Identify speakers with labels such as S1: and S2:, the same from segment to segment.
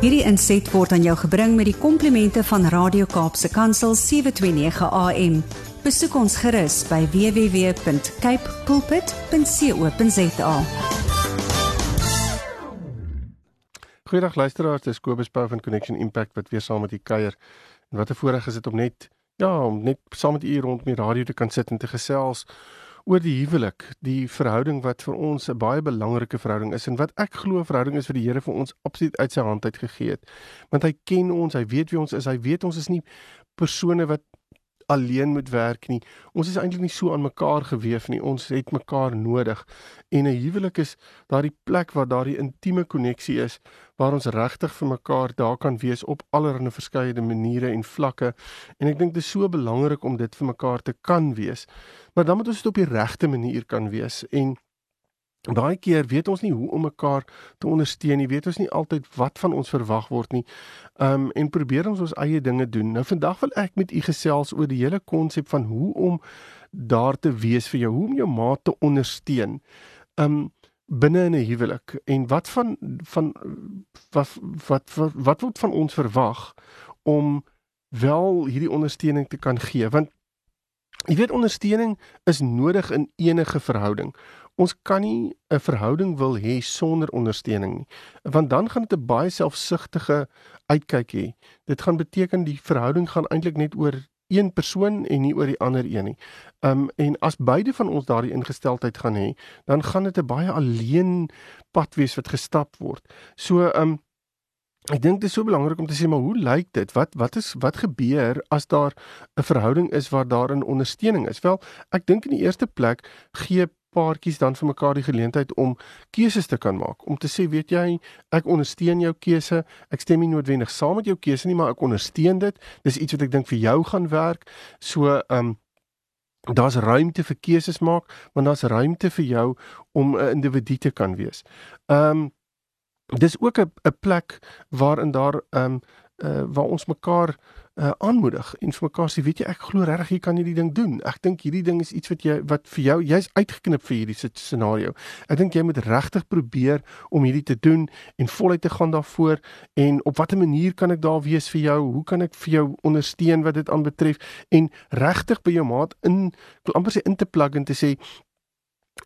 S1: Hierdie inset word aan jou gebring met die komplimente van Radio Kaapse Kansel 729 AM. Besoek ons gerus by www.cape pulpit.co.za.
S2: Goeiedag luisteraars, dis Kobus Pau van Connection Impact wat weer saam met u kuier. En wat 'n voorreg is dit om net ja, om net saam met u rond die radio te kan sit en te gesels oor die huwelik, die verhouding wat vir ons 'n baie belangrike verhouding is en wat ek glo 'n verhouding is wat die Here vir ons absoluut uit sy hand uit gegee het. Want hy ken ons, hy weet wie ons is, hy weet ons is nie persone wat alleen moet werk nie. Ons is eintlik nie so aan mekaar gewewe nie. Ons het mekaar nodig. En 'n huwelik is daardie plek waar daardie intieme koneksie is waar ons regtig vir mekaar daar kan wees op allerlei verskeie maniere en vlakke. En ek dink dit is so belangrik om dit vir mekaar te kan wees. Maar dan moet ons dit op die regte manier kan wees en Baie keer weet ons nie hoe om mekaar te ondersteun nie. Weet ons nie altyd wat van ons verwag word nie. Um en probeer ons ons eie dinge doen. Nou vandag wil ek met u gesels oor die hele konsep van hoe om daar te wees vir jou, hoe om jou maat te ondersteun. Um binne in 'n huwelik en wat van van wat wat wat, wat word van ons verwag om wel hierdie ondersteuning te kan gee? Want jy weet ondersteuning is nodig in enige verhouding. Ons kan nie 'n verhouding wil hê sonder ondersteuning nie, want dan gaan dit 'n baie selfsugtige uitkyk hê. Dit gaan beteken die verhouding gaan eintlik net oor een persoon en nie oor die ander een nie. Um en as beide van ons daardie ingesteldheid gaan hê, dan gaan dit 'n baie alleen pad wees wat gestap word. So um ek dink dit is so belangrik om te sê maar hoe lyk dit? Wat wat is wat gebeur as daar 'n verhouding is waar daar 'n ondersteuning is? Wel, ek dink in die eerste plek gee paartjies dan vir mekaar die geleentheid om keuses te kan maak. Om te sê, weet jy, ek ondersteun jou keuse. Ek stem nie noodwendig saam met jou keuse nie, maar ek ondersteun dit. Dis iets wat ek dink vir jou gaan werk. So, ehm um, daar's ruimte vir keuses maak, want daar's ruimte vir jou om 'n individu te kan wees. Ehm um, dis ook 'n 'n plek waarin daar ehm um, uh, waar ons mekaar uh, aanmoedig en vir mekaar sê weet jy ek glo regtig jy kan hierdie ding doen. Ek dink hierdie ding is iets wat jy wat vir jou jy's uitgeknip vir hierdie scenario. Ek dink jy moet regtig probeer om hierdie te doen en voluit te gaan daarvoor en op watter manier kan ek daar wees vir jou? Hoe kan ek vir jou ondersteun wat dit aanbetref en regtig by jou maat in amper sê in te plug en te sê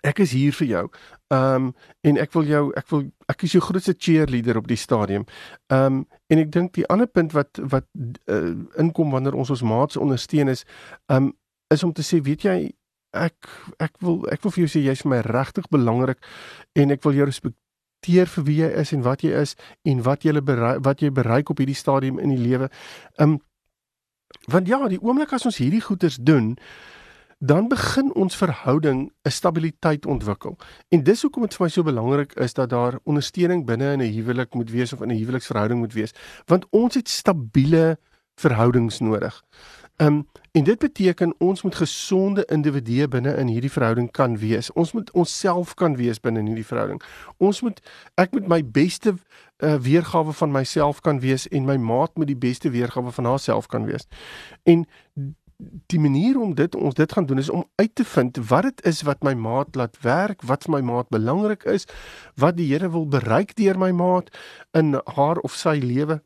S2: ek is hier vir jou. Ehm um, en ek wil jou ek wil ek is jou grootste cheerleader op die stadium. Ehm um, en ek dink die ander punt wat wat uh, inkom wanneer ons ons maats ondersteun is ehm um, is om te sê weet jy ek ek wil ek wil vir jou sê jy's vir my regtig belangrik en ek wil jou respekteer vir wie jy is en wat jy is en wat jy bereik wat jy bereik op hierdie stadium in die lewe. Ehm um, want ja, die oomblik as ons hierdie goeders doen dan begin ons verhouding 'n stabiliteit ontwikkel. En dis hoekom dit vir my so belangrik is dat daar ondersteuning binne in 'n huwelik moet wees of in 'n huweliksverhouding moet wees, want ons het stabiele verhoudings nodig. Um en dit beteken ons moet gesonde individue binne in hierdie verhouding kan wees. Ons moet onsself kan wees binne in hierdie verhouding. Ons moet ek moet my beste uh, weergawe van myself kan wees en my maat moet die beste weergawe van haarself kan wees. En die manier om dit ons dit gaan doen is om uit te vind wat dit is wat my maat laat werk, wat vir my maat belangrik is, wat die Here wil bereik deur my maat in haar of sy lewe.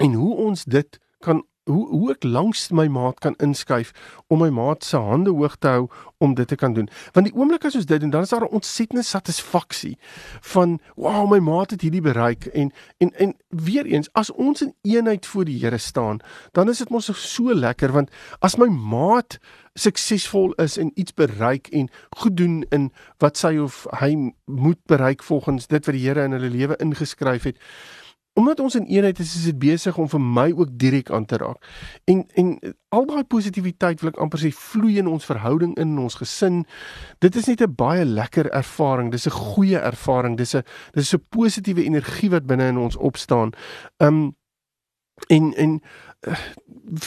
S2: En hoe ons dit kan hoe hoe ek langs my maat kan inskuif om my maat se hande hoog te hou om dit te kan doen. Want die oomblik as ons dit doen, dan is daar 'n ontsettende satisfaksie van wow, my maat het hierdie bereik en en en weer eens as ons in eenheid voor die Here staan, dan is dit mos so lekker want as my maat suksesvol is en iets bereik en goed doen in wat sy of hy moet bereik volgens dit wat die Here in hulle lewe ingeskryf het, Omdat ons in eenheid is, is dit besig om vir my ook direk aan te raak. En en al daai positiwiteit wil ek amper sê vloei in ons verhouding in ons gesin. Dit is net 'n baie lekker ervaring. Dis 'n goeie ervaring. Dis 'n dis 'n positiewe energie wat binne in ons opstaan. Um en en uh,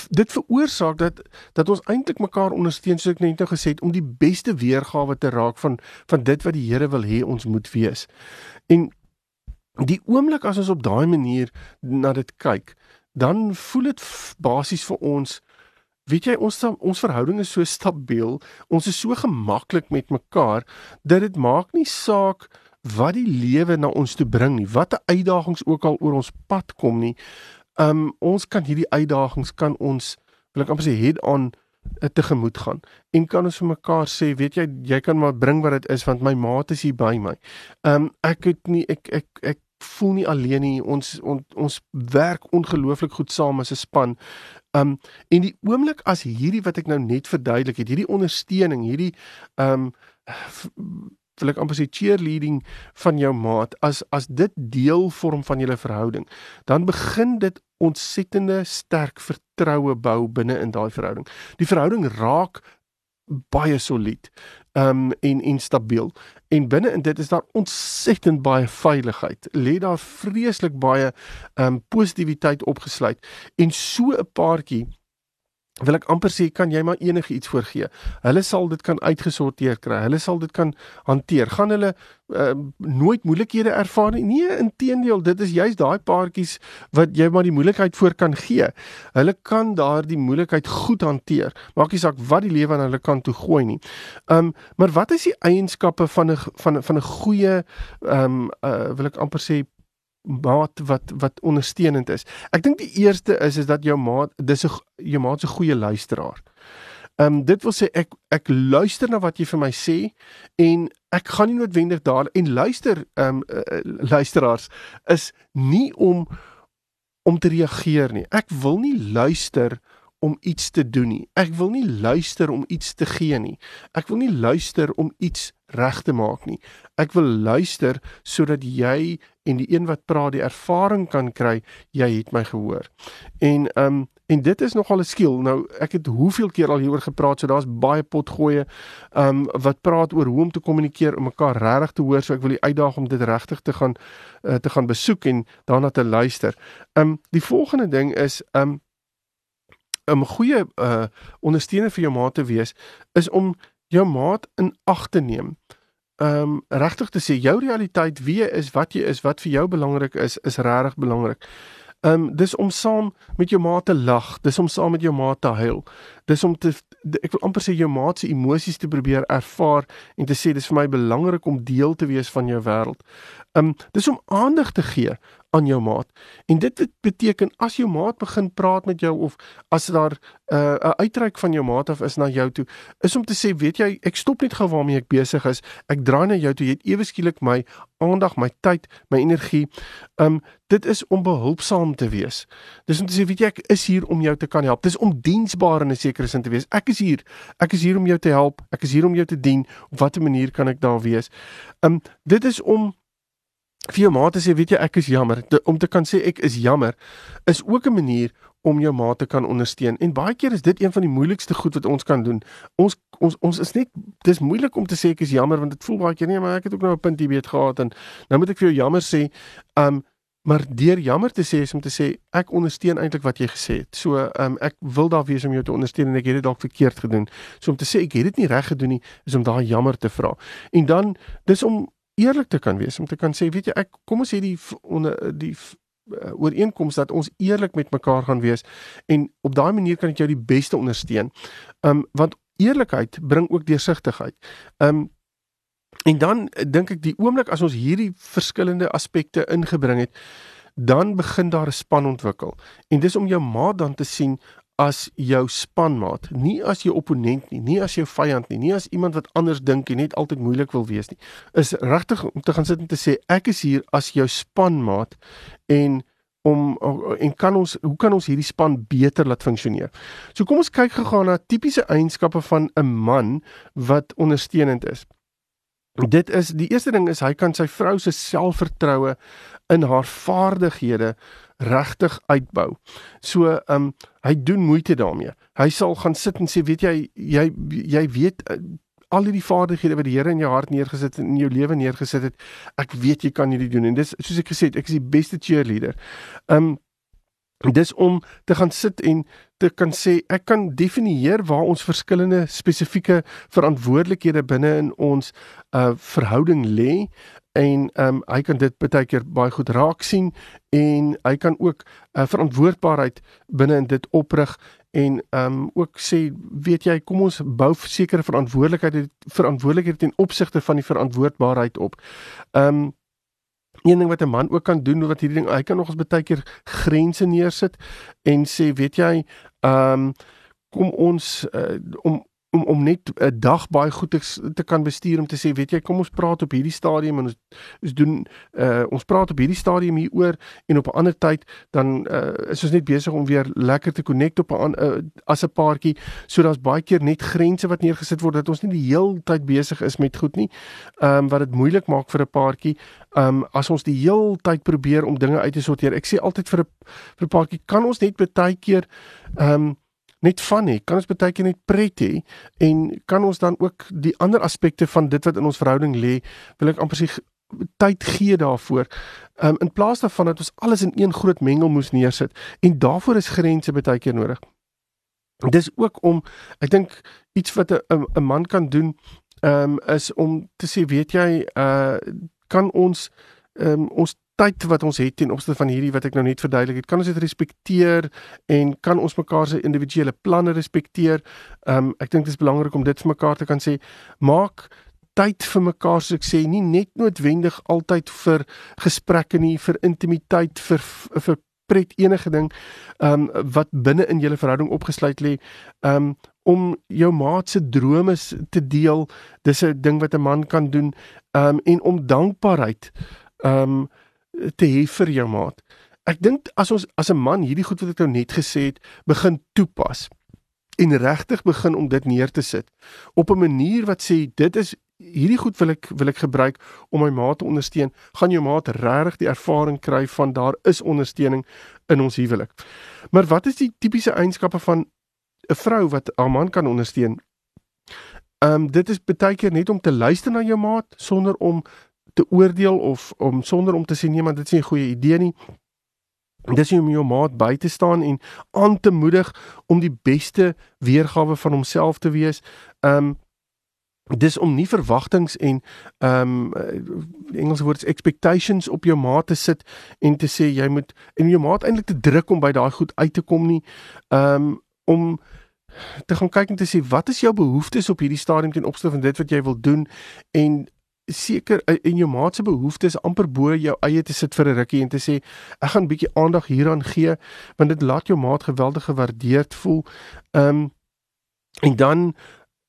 S2: dit veroorsaak dat dat ons eintlik mekaar ondersteun soos ek net nou gesê het om die beste weergawe te raak van van dit wat die Here wil hê ons moet wees. En die oomblik as ons op daai manier na dit kyk, dan voel dit basies vir ons weet jy ons ons verhouding is so stabiel, ons is so gemaklik met mekaar dat dit maak nie saak wat die lewe na ons toe bring nie, watter uitdagings ook al oor ons pad kom nie. Um ons kan hierdie uitdagings kan ons wil ek amper sê head on eh, tegemoet gaan en kan ons vir mekaar sê weet jy jy kan maar bring wat dit is want my maat is hier by my. Um ek het nie ek ek ek voel nie alleen nie. Ons on, ons werk ongelooflik goed saam as 'n span. Um en die oomblik as hierdie wat ek nou net verduidelik het, hierdie ondersteuning, hierdie um wil ek amper sê cheerleading van jou maat as as dit deel vorm van julle verhouding, dan begin dit ontsettende sterk vertroue bou binne in daai verhouding. Die verhouding raak baie solied um en en stabiel. En binne in dit is daar ontsettend baie veiligheid. Lê daar vreeslik baie um positiwiteit opgesluit. En so 'n paartjie wil ek amper sê kan jy maar enige iets voorgee. Hulle sal dit kan uitgesorteer kry. Hulle sal dit kan hanteer. Gaan hulle uh, nooit moeilikhede ervaar nie? Nee, inteendeel, dit is juist daai paartjies wat jy maar die moeilikheid voor kan gee. Hulle kan daardie moeilikheid goed hanteer. Maak nie saak wat die lewe aan hulle kan toe gooi nie. Um maar wat is die eienskappe van 'n van van 'n goeie um uh, wil ek amper sê maat wat wat ondersteunend is. Ek dink die eerste is is dat jou maat dis 'n jou maat se goeie luisteraar. Ehm um, dit wil sê ek ek luister na wat jy vir my sê en ek gaan nie noodwendig daar en luister ehm um, uh, luisteraars is nie om om te reageer nie. Ek wil nie luister om iets te doen nie. Ek wil nie luister om iets te gee nie. Ek wil nie luister om iets reg te maak nie. Ek wil luister sodat jy en die een wat praat die ervaring kan kry jy het my gehoor. En ehm um, en dit is nogal 'n skill. Nou ek het hoeveel keer al hieroor gepraat, so daar's baie potgoeie ehm um, wat praat oor hoe om te kommunikeer om mekaar regtig te hoor. So ek wil die uitdaag om dit regtig te gaan uh, te gaan besoek en daarna te luister. Ehm um, die volgende ding is ehm um, 'n goeie uh ondersteuner vir jou maat te wees is om jou maat in ag te neem. Um regtig te sê jou realiteit wie jy is, wat jy is, wat vir jou belangrik is, is regtig belangrik. Um dis om saam met jou maat te lag, dis om saam met jou maat te huil. Dis om te ek wil amper sê jou maat se emosies te probeer ervaar en te sê dis vir my belangrik om deel te wees van jou wêreld. Um dis om aandag te gee aan jou maat. En dit beteken as jou maat begin praat met jou of as daar uh, 'n uitreik van jou maat af is na jou toe, is om te sê, weet jy, ek stop net gou waarmee ek besig is. Ek draai na jou toe. Jy het ewe skielik my aandag, my tyd, my energie. Um dit is om behulpsaam te wees. Dis om te sê, weet jy, ek is hier om jou te kan help. Dis om diensbaar in 'n sekere sin te wees. Ek is hier. Ek is hier om jou te help. Ek is hier om jou te dien. Op watter manier kan ek daar wees? Um dit is om vir jou maat te sê weet jy ek is jammer. Te, om te kan sê ek is jammer is ook 'n manier om jou maat te kan ondersteun. En baie keer is dit een van die moeilikste goed wat ons kan doen. Ons ons ons is net dis moeilik om te sê ek is jammer want dit voel baie keer nee maar ek het ook nou 'n punt hier weet gehad en nou moet ek vir jou jammer sê. Um maar deur jammer te sê is om te sê ek ondersteun eintlik wat jy gesê het. So um ek wil daar wees om jou te ondersteun en ek het dit dalk verkeerd gedoen. So om te sê ek het dit nie reg gedoen nie is om daai jammer te vra. En dan dis om eerlik te kan wees om te kan sê weet jy ek kom ons sê die onder die uh, ooreenkoms dat ons eerlik met mekaar gaan wees en op daai manier kan ek jou die beste ondersteun. Um want eerlikheid bring ook deursigtigheid. Um en dan dink ek die oomblik as ons hierdie verskillende aspekte ingebring het dan begin daar 'n span ontwikkel. En dis om jou maat dan te sien as jou spanmaat, nie as jou opponent nie, nie as jou vyand nie, nie as iemand wat anders dink en net altyd moeilik wil wees nie. Is regtig om te gaan sit en te sê ek is hier as jou spanmaat en om en kan ons hoe kan ons hierdie span beter laat funksioneer. So kom ons kyk gegaan na tipiese eienskappe van 'n man wat ondersteunend is. Dit is die eerste ding is hy kan sy vrou se selfvertroue in haar vaardighede regtig uitbou. So ehm um, hy doen moeite daarmee. Hy sal gaan sit en sê weet jy jy jy weet uh, al die vaardighede wat die Here in jou hart neergesit en in jou lewe neergesit het. Ek weet jy kan hierdie doen en dis soos ek gesê het, ek is die beste cheerleader. Ehm um, dis om te gaan sit en te kan sê ek kan definieer waar ons verskillende spesifieke verantwoordelikhede binne in ons uh verhouding lê en ehm um, hy kan dit baie keer baie goed raak sien en hy kan ook 'n uh, verantwoordbaarheid binne in dit oprig en ehm um, ook sê weet jy kom ons bou sekere verantwoordelikheid verantwoordelikheid ten opsigte van die verantwoordbaarheid op. Ehm um, een ding wat 'n man ook kan doen wat hierdie ding hy kan nog eens baie keer grense neersit en sê weet jy ehm um, kom ons uh, om om om net 'n dag baie goed te, te kan bestuur om te sê weet jy kom ons praat op hierdie stadium en ons ons doen uh ons praat op hierdie stadium hieroor en op 'n ander tyd dan uh is ons net besig om weer lekker te connect op 'n uh, as 'n paartjie. So daar's baie keer net grense wat neergesit word dat ons nie die heel tyd besig is met goed nie um wat dit moeilik maak vir 'n paartjie um as ons die heel tyd probeer om dinge uit te sorteer. Ek sê altyd vir 'n vir 'n paartjie kan ons net baie keer um net van hê, kan ons baie keer net pret hê en kan ons dan ook die ander aspekte van dit wat in ons verhouding lê, wil ek amper sê tyd gee daarvoor. Um in plaas daarvan dat ons alles in een groot mengelmoes neersit en daarvoor is grense baie keer nodig. Dis ook om ek dink iets wat 'n man kan doen um is om te sê weet jy uh kan ons um ons tyd wat ons het ten opsigte van hierdie wat ek nou net verduidelik het, kan ons dit respekteer en kan ons mekaar se individuele planne respekteer. Ehm um, ek dink dit is belangrik om dit vir mekaar te kan sê. Maak tyd vir mekaar soos ek sê, nie net noodwendig altyd vir gesprekke nie, vir intimiteit, vir vir pret enige ding ehm um, wat binne in julle verhouding opgesluit lê. Ehm um, om jou maat se drome te deel, dis 'n ding wat 'n man kan doen. Ehm um, en om dankbaarheid ehm um, te hê vir jou maat. Ek dink as ons as 'n man hierdie goed wat ek nou net gesê het, begin toepas en regtig begin om dit neer te sit op 'n manier wat sê dit is hierdie goed wil ek wil ek gebruik om my maat te ondersteun, gaan jou maat regtig die ervaring kry van daar is ondersteuning in ons huwelik. Maar wat is die tipiese eienskappe van 'n vrou wat haar man kan ondersteun? Ehm um, dit is baie keer net om te luister na jou maat sonder om te oordeel of om sonder om te sê nee maar dit is nie 'n goeie idee nie. Dis om jou maat by te staan en aan te moedig om die beste weergawe van homself te wees. Um dis om nie verwagtinge en um die Engelse woord is expectations op jou maat te sit en te sê jy moet en jou maat eintlik te druk om by daai goed uit te kom nie. Um om te gaan kyk en te sê wat is jou behoeftes op hierdie stadium ten opsigte van dit wat jy wil doen en seker eh, jou maat se behoeftes amper bo jou eie te sit vir 'n rukkie en te sê ek gaan bietjie aandag hieraan gee want dit laat jou maat geweldig gewaardeerd voel. Ehm um, en dan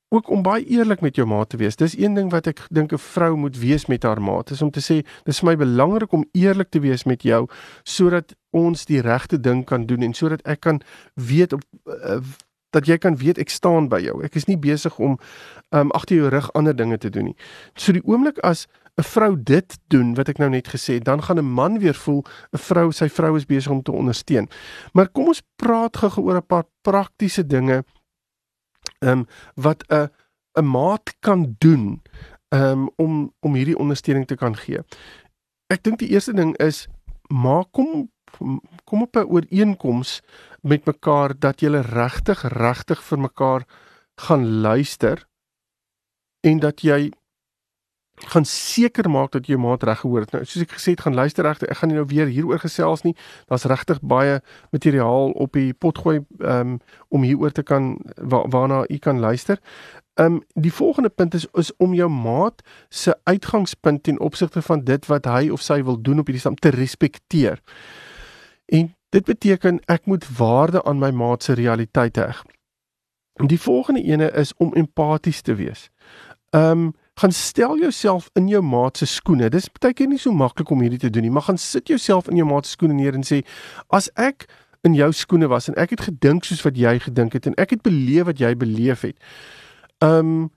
S2: ook om baie eerlik met jou maat te wees. Dis een ding wat ek dink 'n vrou moet wees met haar maat. Is om te sê dis vir my belangrik om eerlik te wees met jou sodat ons die regte ding kan doen en sodat ek kan weet op uh, dat jy kan weet ek staan by jou. Ek is nie besig om um agter jou rug ander dinge te doen nie. So die oomblik as 'n vrou dit doen wat ek nou net gesê het, dan gaan 'n man weer voel 'n vrou, sy vrou is besig om te ondersteun. Maar kom ons praat gou oor 'n paar praktiese dinge um wat 'n 'n maat kan doen um om om hierdie ondersteuning te kan gee. Ek dink die eerste ding is maak kom kom op 'n ooreenkoms met mekaar dat jy regtig regtig vir mekaar gaan luister en dat jy gaan seker maak dat jy maat reg gehoor het. Nou soos ek gesê het, gaan luister regtig. Ek gaan nie nou weer hieroor gesels nie. Daar's regtig baie materiaal op die potgooi um, om hieroor te kan wa waarna u kan luister. Ehm um, die volgende punt is is om jou maat se uitgangspunt ten opsigte van dit wat hy of sy wil doen op hierdie stam te respekteer. En Dit beteken ek moet waarde aan my maat se realiteit heg. Die volgende ene is om empaties te wees. Ehm um, gaan stel jouself in jou maat se skoene. Dis baie keer nie so maklik om hierdie te doen nie, maar gaan sit jouself in jou maat se skoene neer en sê as ek in jou skoene was en ek het gedink soos wat jy gedink het en ek het beleef wat jy beleef het. Ehm um,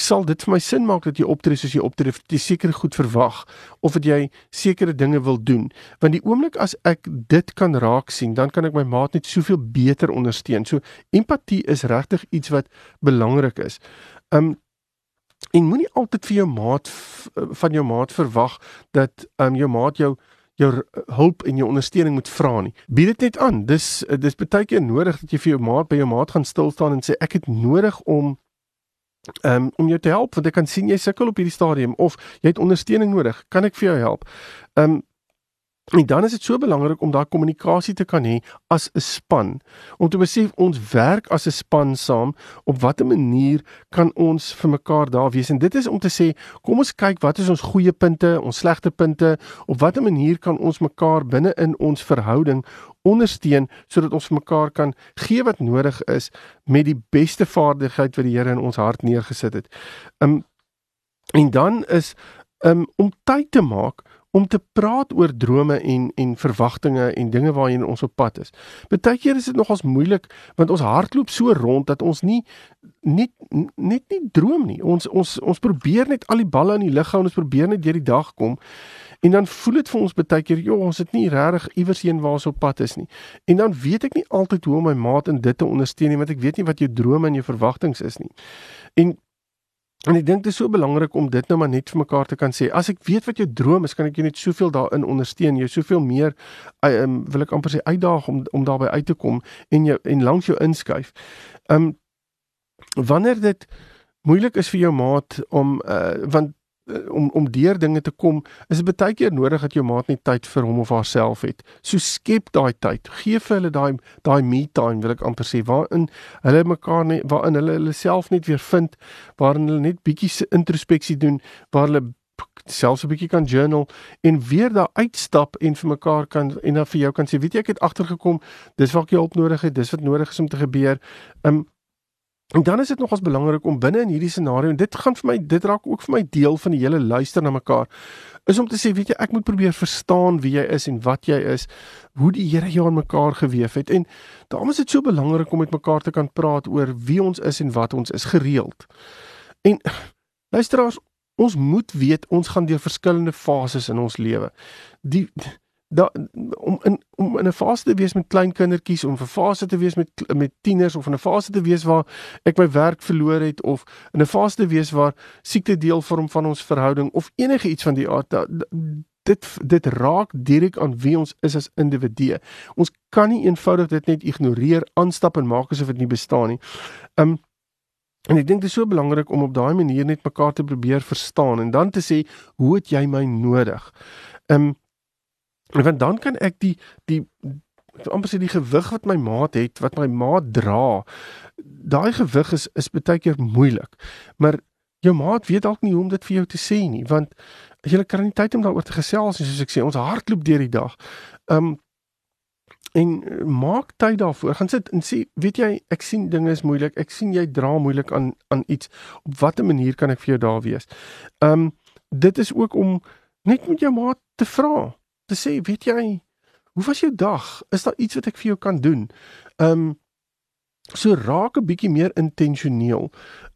S2: sal dit vir my sin maak dat jy optree soos jy optree, jy sekere goed verwag of dat jy sekere dinge wil doen. Want die oomblik as ek dit kan raak sien, dan kan ek my maat net soveel beter ondersteun. So empatie is regtig iets wat belangrik is. Um en moenie altyd vir jou maat van jou maat verwag dat um jou maat jou jou hulp en jou ondersteuning moet vra nie. Bied dit net aan. Dis dis baie keer nodig dat jy vir jou maat by jou maat gaan stil staan en sê ek het nodig om um, om jou te help want ek kan sien jy sukkel op hierdie stadium of jy het ondersteuning nodig. Kan ek vir jou help? Um, En dan is dit so belangrik om daai kommunikasie te kan hê as 'n span. Om te besef ons werk as 'n span saam. Op watter manier kan ons vir mekaar daar wees? En dit is om te sê, kom ons kyk wat is ons goeie punte, ons slegte punte, op watter manier kan ons mekaar binne in ons verhouding ondersteun sodat ons mekaar kan gee wat nodig is met die beste vaardigheid wat die Here in ons hart neergesit het. Um en dan is um om tyd te maak om te praat oor drome en en verwagtinge en dinge waarheen ons op pad is. Partykeer is dit nogals moeilik want ons hardloop so rond dat ons nie net net nie droom nie. Ons ons ons probeer net al die balle in die lug hou en ons probeer net deur die dag kom. En dan voel dit vir ons baie keer, joh, ons het nie regtig iewers heen waar ons op pad is nie. En dan weet ek nie altyd hoe om my maat in dit te ondersteun nie, want ek weet nie wat jou drome en jou verwagtinge is nie. En En ek dink dit is so belangrik om dit nou maar net vir mekaar te kan sê. As ek weet wat jou droom is, kan ek jou net soveel daarin ondersteun. Jy soveel meer um, wil ek amper sê uitdaag om om daarbey uit te kom en jou en langs jou inskuif. Um, wanneer dit moeilik is vir jou maat om uh, want om om deur dinge te kom, is dit baie keer nodig dat jou maat net tyd vir hom of haarself het. So skep daai tyd. Geef vir hulle daai daai me time, wil ek amper sê, waarin hulle mekaar net waarin hulle hulle self net weer vind, waarin hulle net bietjie introspeksie doen, waar hulle selfs 'n bietjie kan journal en weer daar uitstap en vir mekaar kan en dan vir jou kan sê, weet jy ek het agtergekom, dis wat ek hulp nodig het, dis wat nodig is om te gebeur. Um En dan is dit nogals belangrik om binne in hierdie scenario en dit gaan vir my dit raak ook vir my deel van die hele luister na mekaar is om te sê weet jy ek moet probeer verstaan wie jy is en wat jy is hoe die Here jou aan mekaar gewewe het en daarom is dit so belangrik om met mekaar te kan praat oor wie ons is en wat ons is gereeld. En luisteraars ons moet weet ons gaan deur verskillende fases in ons lewe. Die da om in om in 'n fase te wees met klein kindertjies om 'n fase te wees met met tieners of in 'n fase te wees waar ek my werk verloor het of in 'n fase te wees waar siekte deel vorm van ons verhouding of enige iets van die aard da, dit dit raak direk aan wie ons is as individue. Ons kan nie eenvoudig dit net ignoreer, aanstap en maak asof dit nie bestaan nie. Um en ek dink dit is so belangrik om op daai manier net mekaar te probeer verstaan en dan te sê, "Hoe het jy my nodig?" Um want dan kan ek die die amper sê die gewig wat my maat het, wat my maat dra, daai gewig is is baie keer moeilik. Maar jou maat weet dalk nie hoe om dit vir jou te sê nie, want jy kry nie tyd om daaroor te gesels nie, soos ek sê, ons hardloop deur die dag. Um en maak tyd daarvoor. Gaan sit en sê, weet jy, ek sien dinge is moeilik. Ek sien jy dra moeilik aan aan iets. Op watter manier kan ek vir jou daar wees? Um dit is ook om net met jou maat te vra te sê, weet jy, hoe was jou dag? Is daar iets wat ek vir jou kan doen? Um so raak 'n bietjie meer intentioneel.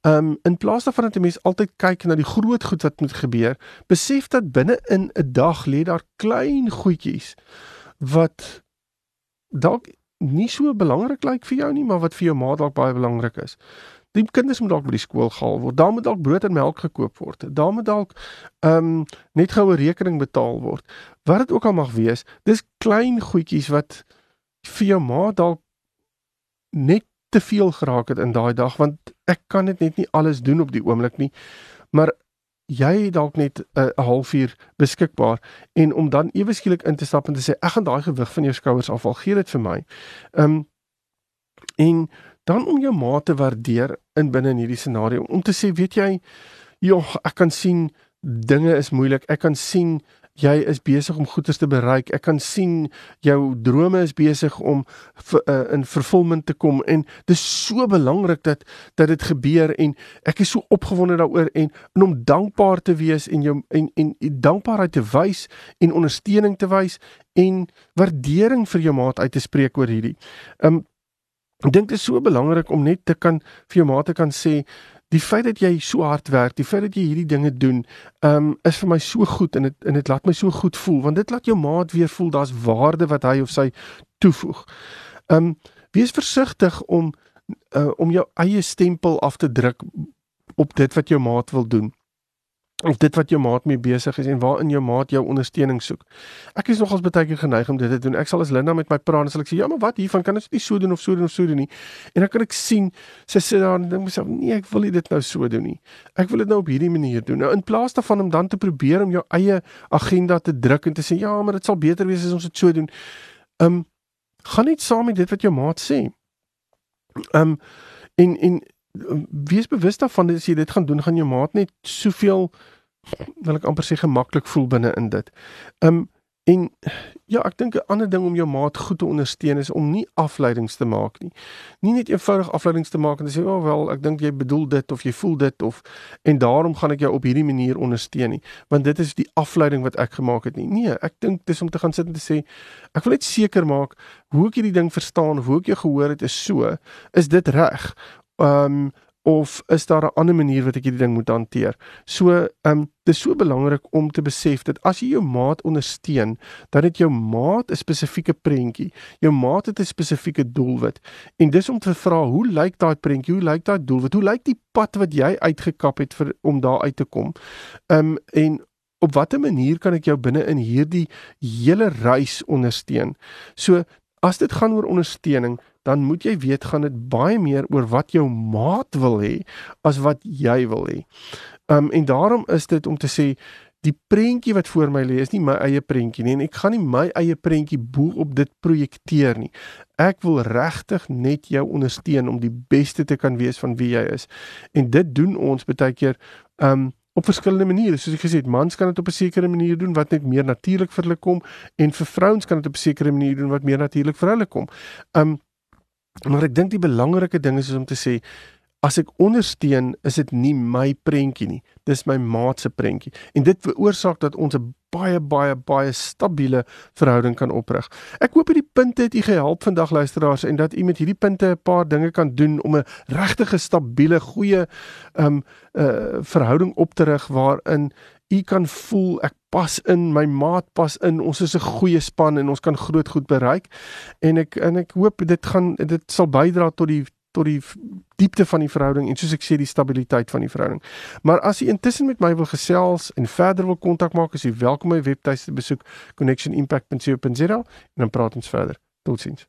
S2: Um in plaas daarvan dat 'n mens altyd kyk na die groot goed wat moet gebeur, besef dat binne in 'n dag lê daar klein goedjies wat dalk nie so belangrik lyk vir jou nie, maar wat vir jou ma dalk baie belangrik is. Die kinders moet dalk by die skool gehaal word. Daar moet dalk brood en melk gekoop word. Daar moet dalk ehm um, net goue rekening betaal word. Wat dit ook al mag wees, dis klein goedjies wat vir jou ma dalk net te veel geraak het in daai dag want ek kan dit net nie alles doen op die oomblik nie. Maar jy het dalk net 'n uh, halfuur beskikbaar en om dan ewe skielik in te stap en te sê ek gaan daai gewig van jou skouers afval, gee dit vir my. Ehm um, en dan om jou ma te waardeer in binne in hierdie scenario om te sê weet jy joh ek kan sien dinge is moeilik. Ek kan sien jy is besig om goeders te bereik. Ek kan sien jou drome is besig om uh, in vervulling te kom. En dis so belangrik dat dat dit gebeur en ek is so opgewonde daaroor en, en om dankbaar te wees en jou en en, en dankbaarheid te wys en ondersteuning te wys en waardering vir jou maat uit te spreek oor hierdie. Um Ek dink dit is so belangrik om net te kan vir jou maat te kan sê die feit dat jy so hard werk, die feit dat jy hierdie dinge doen, um is vir my so goed en dit en dit laat my so goed voel want dit laat jou maat weer voel daar's waarde wat hy of sy toevoeg. Um wees versigtig om uh, om jou eie stempel af te druk op dit wat jou maat wil doen. Of dit wat jou maat mee besig is en waarin jou maat jou ondersteuning soek. Ek is nogals baie keer geneig om dit te doen. Ek sal as Linda met my praat en sal ek sê ja, maar wat hiervan kan ons nie so doen of so doen of so doen nie. En dan kan ek sien sy sê dan dink myself nee, ek wil nie dit nou so doen nie. Ek wil dit nou op hierdie manier doen. Nou in plaas daarvan om dan te probeer om jou eie agenda te druk en te sê ja, maar dit sal beter wees as ons dit so doen. Ehm um, gaan net saam met dit wat jou maat sê. Ehm um, en en wees bewus daarvan dat as jy dit gaan doen, gaan jou maat net soveel wil ek amper sê gemaklik voel binne in dit. Um en ja, ek dink 'n ander ding om jou maat goed te ondersteun is om nie afleidings te maak nie. Nie net eenvoudig afleidings te maak en te sê, "O, oh, wel, ek dink jy bedoel dit of jy voel dit of en daarom gaan ek jou op hierdie manier ondersteun nie, want dit is die afleiding wat ek gemaak het nie." Nee, ek dink dis om te gaan sit en te sê, "Ek wil net seker maak hoe ek hierdie ding verstaan of hoe ek jou gehoor het is so, is dit reg?" Um of is daar 'n ander manier wat ek hierdie ding moet hanteer? So, ehm um, dis so belangrik om te besef dat as jy jou maat ondersteun, dan het jou maat 'n spesifieke prentjie. Jou maat het 'n spesifieke doelwit. En dis om te vra, hoe lyk daai prentjie? Hoe lyk daai doelwit? Hoe lyk die pad wat jy uitgekap het vir om daar uit te kom? Ehm um, en op watter manier kan ek jou binne in hierdie hele reis ondersteun? So, as dit gaan oor ondersteuning, dan moet jy weet gaan dit baie meer oor wat jou maat wil hê as wat jy wil hê. Um en daarom is dit om te sê die prentjie wat voor my lê is nie my eie prentjie nie en ek gaan nie my eie prentjie bo op dit projekteer nie. Ek wil regtig net jou ondersteun om die beste te kan wees van wie jy is. En dit doen ons baie keer um op verskillende maniere. Soos ek gesê het, mans kan dit op 'n sekere manier doen wat net meer natuurlik vir hulle kom en vir vrouens kan dit op 'n sekere manier doen wat meer natuurlik vir hulle kom. Um Maar ek dink die belangrike ding is om te sê as ek ondersteun, is dit nie my prentjie nie. Dis my maat se prentjie. En dit veroorsaak dat ons 'n baie baie baie stabiele verhouding kan oprig. Ek hoop hierdie punte het u gehelp vandag luisteraars en dat u met hierdie punte 'n paar dinge kan doen om 'n regtige stabiele goeie um uh verhouding op te rig waarin u kan voel ek pas in, my maat pas in, ons is 'n goeie span en ons kan groot goed bereik. En ek en ek hoop dit gaan dit sal bydra tot die tot die diepte van die verhouding en soos ek sê die stabiliteit van die verhouding. Maar as jy intussen met my wil gesels en verder wil kontak maak, is jy welkom my webtuiste besoek connectionimpact.co.za en dan praat ons verder. Totsiens.